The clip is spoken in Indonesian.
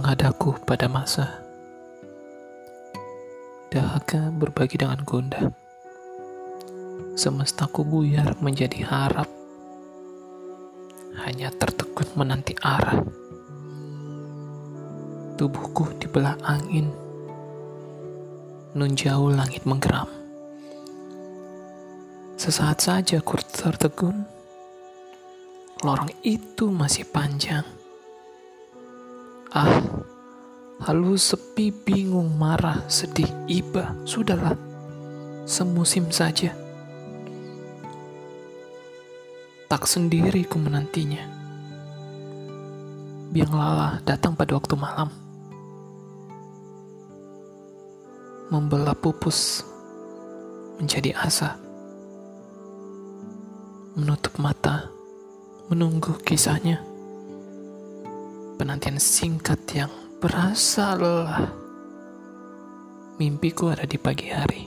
Adaku pada masa dahaga berbagi dengan gundah. Semestaku buyar menjadi harap, hanya tertegun menanti arah. Tubuhku dibelah angin, nun jauh langit menggeram. Sesaat saja ku tertegun, lorong itu masih panjang. Ah, halus sepi, bingung, marah, sedih, iba, sudahlah, semusim saja. Tak sendiri ku menantinya. Biang lala datang pada waktu malam. Membelah pupus menjadi asa. Menutup mata, menunggu kisahnya penantian singkat yang berasa lelah. Mimpiku ada di pagi hari.